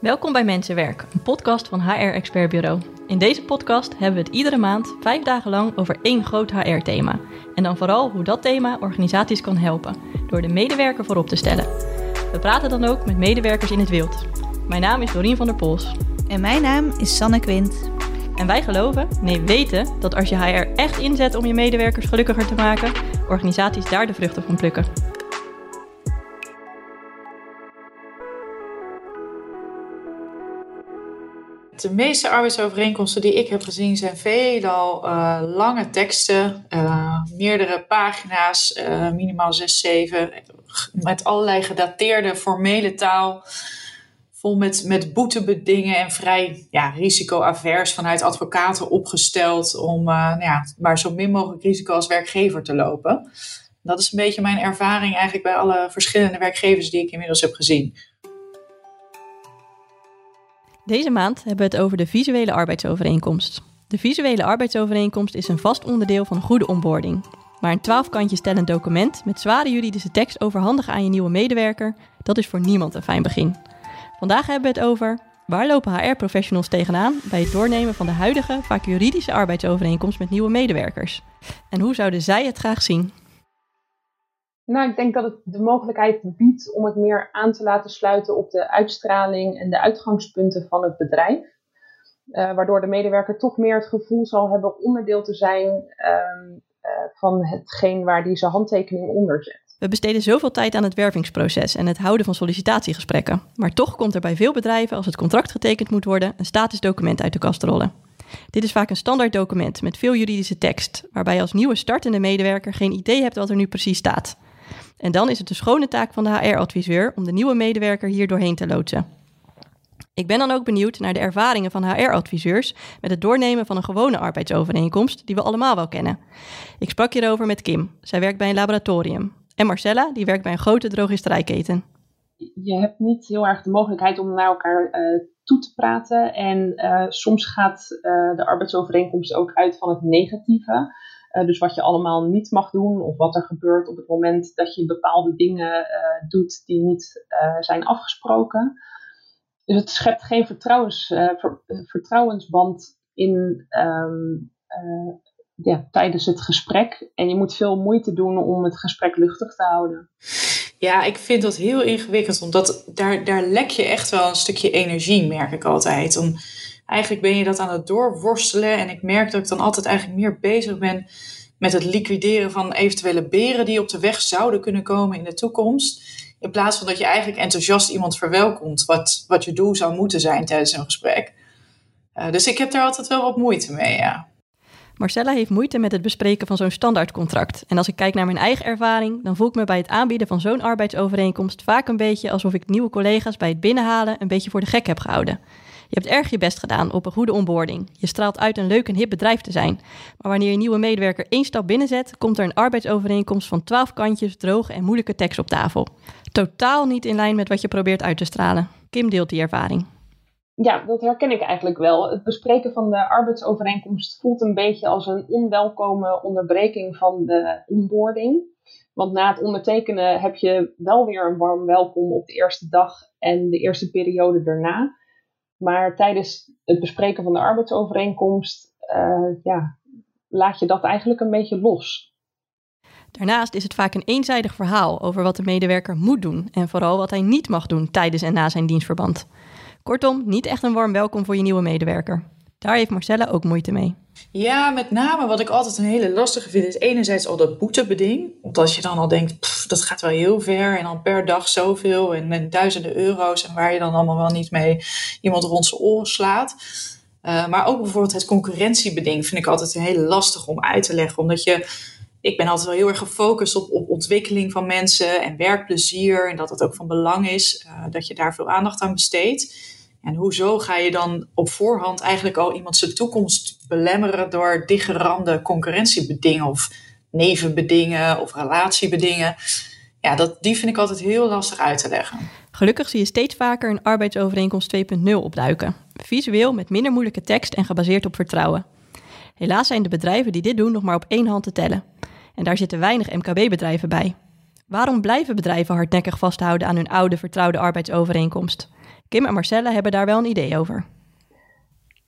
Welkom bij Mensenwerk, een podcast van HR Expert Bureau. In deze podcast hebben we het iedere maand vijf dagen lang over één groot HR-thema. En dan vooral hoe dat thema organisaties kan helpen, door de medewerker voorop te stellen. We praten dan ook met medewerkers in het wild. Mijn naam is Dorien van der Pols. En mijn naam is Sanne Quint. En wij geloven, nee weten, dat als je HR echt inzet om je medewerkers gelukkiger te maken, organisaties daar de vruchten van plukken. De meeste arbeidsovereenkomsten die ik heb gezien zijn veelal uh, lange teksten, uh, meerdere pagina's, uh, minimaal 6, 7, met allerlei gedateerde formele taal, vol met, met boetebedingen en vrij ja, risicoavers vanuit advocaten opgesteld om nou ja, maar zo min mogelijk risico als werkgever te lopen. Dat is een beetje mijn ervaring eigenlijk bij alle verschillende werkgevers die ik inmiddels heb gezien. Deze maand hebben we het over de visuele arbeidsovereenkomst. De visuele arbeidsovereenkomst is een vast onderdeel van een goede onboarding. Maar een twaalf kantjes tellend document met zware juridische tekst overhandigen aan je nieuwe medewerker, dat is voor niemand een fijn begin. Vandaag hebben we het over waar lopen HR-professionals tegenaan bij het doornemen van de huidige, vaak juridische arbeidsovereenkomst met nieuwe medewerkers. En hoe zouden zij het graag zien? Nou, ik denk dat het de mogelijkheid biedt om het meer aan te laten sluiten op de uitstraling en de uitgangspunten van het bedrijf. Uh, waardoor de medewerker toch meer het gevoel zal hebben onderdeel te zijn uh, uh, van hetgeen waar die zijn handtekening onder zet. We besteden zoveel tijd aan het wervingsproces en het houden van sollicitatiegesprekken. Maar toch komt er bij veel bedrijven, als het contract getekend moet worden, een statusdocument uit de kast rollen. Dit is vaak een standaard document met veel juridische tekst, waarbij je als nieuwe startende medewerker geen idee hebt wat er nu precies staat. En dan is het de schone taak van de HR-adviseur om de nieuwe medewerker hier doorheen te loodsen. Ik ben dan ook benieuwd naar de ervaringen van HR-adviseurs met het doornemen van een gewone arbeidsovereenkomst die we allemaal wel kennen. Ik sprak hierover met Kim. Zij werkt bij een laboratorium. En Marcella, die werkt bij een grote drogisterijketen. Je hebt niet heel erg de mogelijkheid om naar elkaar uh, toe te praten. En uh, soms gaat uh, de arbeidsovereenkomst ook uit van het negatieve. Uh, dus wat je allemaal niet mag doen of wat er gebeurt op het moment dat je bepaalde dingen uh, doet die niet uh, zijn afgesproken. Dus het schept geen ver, vertrouwensband in, um, ja, tijdens het gesprek. En je moet veel moeite doen om het gesprek luchtig te houden. Ja, ik vind dat heel ingewikkeld, omdat daar, daar lek je echt wel een stukje energie, merk ik altijd. Om, eigenlijk ben je dat aan het doorworstelen. En ik merk dat ik dan altijd eigenlijk meer bezig ben met het liquideren van eventuele beren die op de weg zouden kunnen komen in de toekomst. In plaats van dat je eigenlijk enthousiast iemand verwelkomt, wat, wat je doel zou moeten zijn tijdens een gesprek. Uh, dus ik heb daar altijd wel wat moeite mee, ja. Marcella heeft moeite met het bespreken van zo'n standaardcontract. En als ik kijk naar mijn eigen ervaring, dan voel ik me bij het aanbieden van zo'n arbeidsovereenkomst vaak een beetje alsof ik nieuwe collega's bij het binnenhalen een beetje voor de gek heb gehouden. Je hebt erg je best gedaan op een goede onboarding. Je straalt uit een leuk en hip bedrijf te zijn. Maar wanneer je nieuwe medewerker één stap binnenzet, komt er een arbeidsovereenkomst van twaalf kantjes, droge en moeilijke tekst op tafel. Totaal niet in lijn met wat je probeert uit te stralen. Kim deelt die ervaring. Ja, dat herken ik eigenlijk wel. Het bespreken van de arbeidsovereenkomst voelt een beetje als een onwelkome onderbreking van de onboarding. Want na het ondertekenen heb je wel weer een warm welkom op de eerste dag en de eerste periode daarna. Maar tijdens het bespreken van de arbeidsovereenkomst, uh, ja, laat je dat eigenlijk een beetje los. Daarnaast is het vaak een eenzijdig verhaal over wat de medewerker moet doen en vooral wat hij niet mag doen tijdens en na zijn dienstverband. Kortom, niet echt een warm welkom voor je nieuwe medewerker. Daar heeft Marcella ook moeite mee. Ja, met name wat ik altijd een hele lastige vind, is enerzijds al dat boetebeding. Omdat je dan al denkt, dat gaat wel heel ver en dan per dag zoveel en met duizenden euro's en waar je dan allemaal wel niet mee iemand rond zijn oren slaat. Uh, maar ook bijvoorbeeld het concurrentiebeding vind ik altijd een hele lastig om uit te leggen. Omdat je, ik ben altijd wel heel erg gefocust op, op ontwikkeling van mensen en werkplezier. En dat het ook van belang is uh, dat je daar veel aandacht aan besteedt. En hoezo ga je dan op voorhand eigenlijk al iemand zijn toekomst belemmeren door dichtgerande concurrentiebedingen of nevenbedingen of relatiebedingen? Ja, dat, die vind ik altijd heel lastig uit te leggen. Gelukkig zie je steeds vaker een arbeidsovereenkomst 2.0 opduiken. Visueel met minder moeilijke tekst en gebaseerd op vertrouwen. Helaas zijn de bedrijven die dit doen nog maar op één hand te tellen. En daar zitten weinig MKB-bedrijven bij. Waarom blijven bedrijven hardnekkig vasthouden aan hun oude vertrouwde arbeidsovereenkomst? Kim en Marcella hebben daar wel een idee over.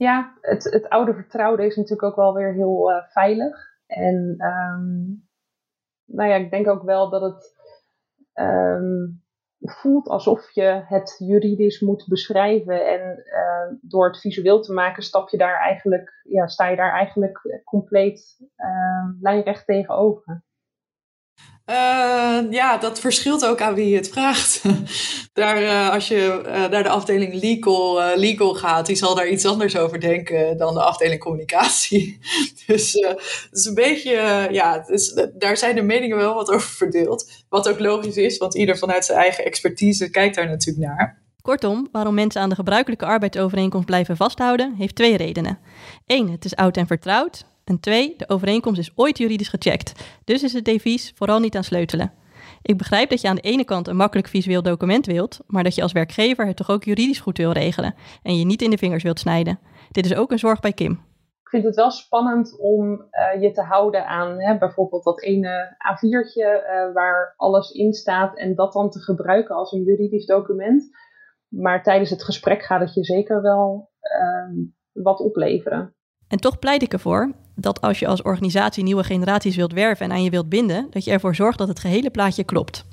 Ja, het, het oude vertrouwde is natuurlijk ook wel weer heel uh, veilig. En um, nou ja, ik denk ook wel dat het um, voelt alsof je het juridisch moet beschrijven. En uh, door het visueel te maken, stap je daar eigenlijk, ja, sta je daar eigenlijk compleet uh, lijnrecht tegenover. Uh, ja, dat verschilt ook aan wie het vraagt. daar, uh, als je uh, naar de afdeling legal, legal gaat, die zal daar iets anders over denken dan de afdeling communicatie. dus het is een beetje, ja, is, daar zijn de meningen wel wat over verdeeld. Wat ook logisch is, want ieder vanuit zijn eigen expertise kijkt daar natuurlijk naar. Kortom, waarom mensen aan de gebruikelijke arbeidsovereenkomst blijven vasthouden, heeft twee redenen. Eén, het is oud en vertrouwd. En twee, de overeenkomst is ooit juridisch gecheckt. Dus is het devies vooral niet aan sleutelen. Ik begrijp dat je aan de ene kant een makkelijk visueel document wilt, maar dat je als werkgever het toch ook juridisch goed wil regelen en je niet in de vingers wilt snijden. Dit is ook een zorg bij Kim. Ik vind het wel spannend om uh, je te houden aan hè, bijvoorbeeld dat ene A4'tje uh, waar alles in staat en dat dan te gebruiken als een juridisch document. Maar tijdens het gesprek gaat het je zeker wel uh, wat opleveren. En toch pleit ik ervoor dat als je als organisatie nieuwe generaties wilt werven en aan je wilt binden, dat je ervoor zorgt dat het gehele plaatje klopt.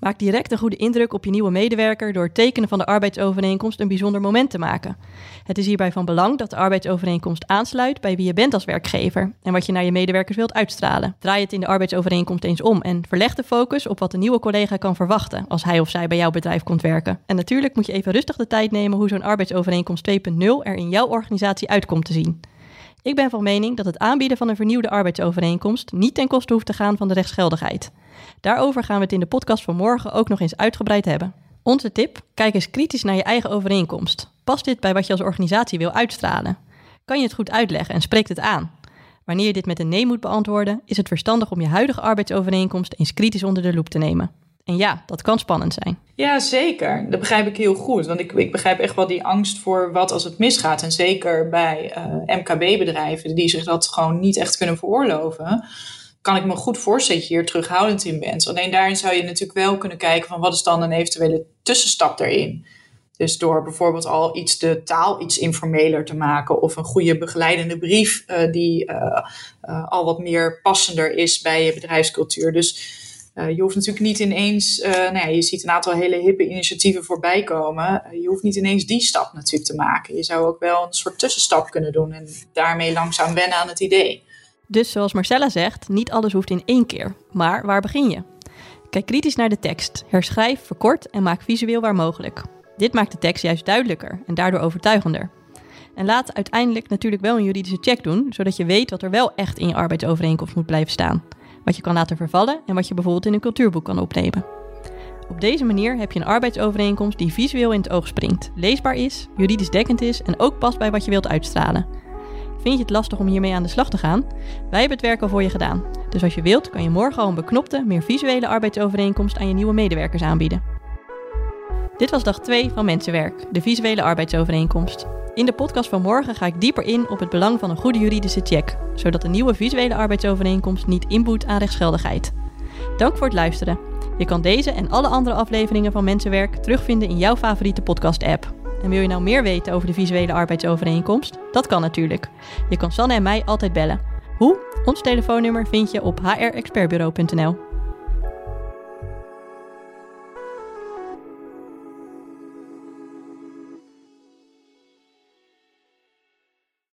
Maak direct een goede indruk op je nieuwe medewerker door het tekenen van de arbeidsovereenkomst een bijzonder moment te maken. Het is hierbij van belang dat de arbeidsovereenkomst aansluit bij wie je bent als werkgever en wat je naar je medewerkers wilt uitstralen. Draai het in de arbeidsovereenkomst eens om en verleg de focus op wat de nieuwe collega kan verwachten als hij of zij bij jouw bedrijf komt werken. En natuurlijk moet je even rustig de tijd nemen hoe zo'n arbeidsovereenkomst 2.0 er in jouw organisatie uitkomt te zien. Ik ben van mening dat het aanbieden van een vernieuwde arbeidsovereenkomst niet ten koste hoeft te gaan van de rechtsgeldigheid. Daarover gaan we het in de podcast van morgen ook nog eens uitgebreid hebben. Onze tip: kijk eens kritisch naar je eigen overeenkomst. Past dit bij wat je als organisatie wil uitstralen? Kan je het goed uitleggen en spreekt het aan? Wanneer je dit met een nee moet beantwoorden, is het verstandig om je huidige arbeidsovereenkomst eens kritisch onder de loep te nemen. En ja, dat kan spannend zijn. Ja, zeker. Dat begrijp ik heel goed. Want ik, ik begrijp echt wel die angst voor wat als het misgaat. En zeker bij uh, MKB-bedrijven die zich dat gewoon niet echt kunnen veroorloven. Kan ik me goed voorstellen dat je hier terughoudend in bent. Alleen daarin zou je natuurlijk wel kunnen kijken van wat is dan een eventuele tussenstap daarin. Dus door bijvoorbeeld al iets de taal iets informeler te maken of een goede begeleidende brief uh, die uh, al wat meer passender is bij je bedrijfscultuur. Dus je hoeft natuurlijk niet ineens, uh, nou ja, je ziet een aantal hele hippe initiatieven voorbij komen. Uh, je hoeft niet ineens die stap natuurlijk te maken. Je zou ook wel een soort tussenstap kunnen doen en daarmee langzaam wennen aan het idee. Dus zoals Marcella zegt, niet alles hoeft in één keer. Maar waar begin je? Kijk kritisch naar de tekst, herschrijf, verkort en maak visueel waar mogelijk. Dit maakt de tekst juist duidelijker en daardoor overtuigender. En laat uiteindelijk natuurlijk wel een juridische check doen, zodat je weet wat er wel echt in je arbeidsovereenkomst moet blijven staan wat je kan laten vervallen en wat je bijvoorbeeld in een cultuurboek kan opnemen. Op deze manier heb je een arbeidsovereenkomst die visueel in het oog springt, leesbaar is, juridisch dekkend is en ook past bij wat je wilt uitstralen. Vind je het lastig om hiermee aan de slag te gaan? Wij hebben het werk al voor je gedaan. Dus als je wilt, kan je morgen al een beknopte, meer visuele arbeidsovereenkomst aan je nieuwe medewerkers aanbieden. Dit was dag 2 van Mensenwerk, de visuele arbeidsovereenkomst. In de podcast van morgen ga ik dieper in op het belang van een goede juridische check, zodat een nieuwe visuele arbeidsovereenkomst niet inboet aan rechtsgeldigheid. Dank voor het luisteren. Je kan deze en alle andere afleveringen van Mensenwerk terugvinden in jouw favoriete podcast-app. En wil je nou meer weten over de visuele arbeidsovereenkomst? Dat kan natuurlijk. Je kan Sanne en mij altijd bellen. Hoe? Ons telefoonnummer vind je op hrexpertbureau.nl.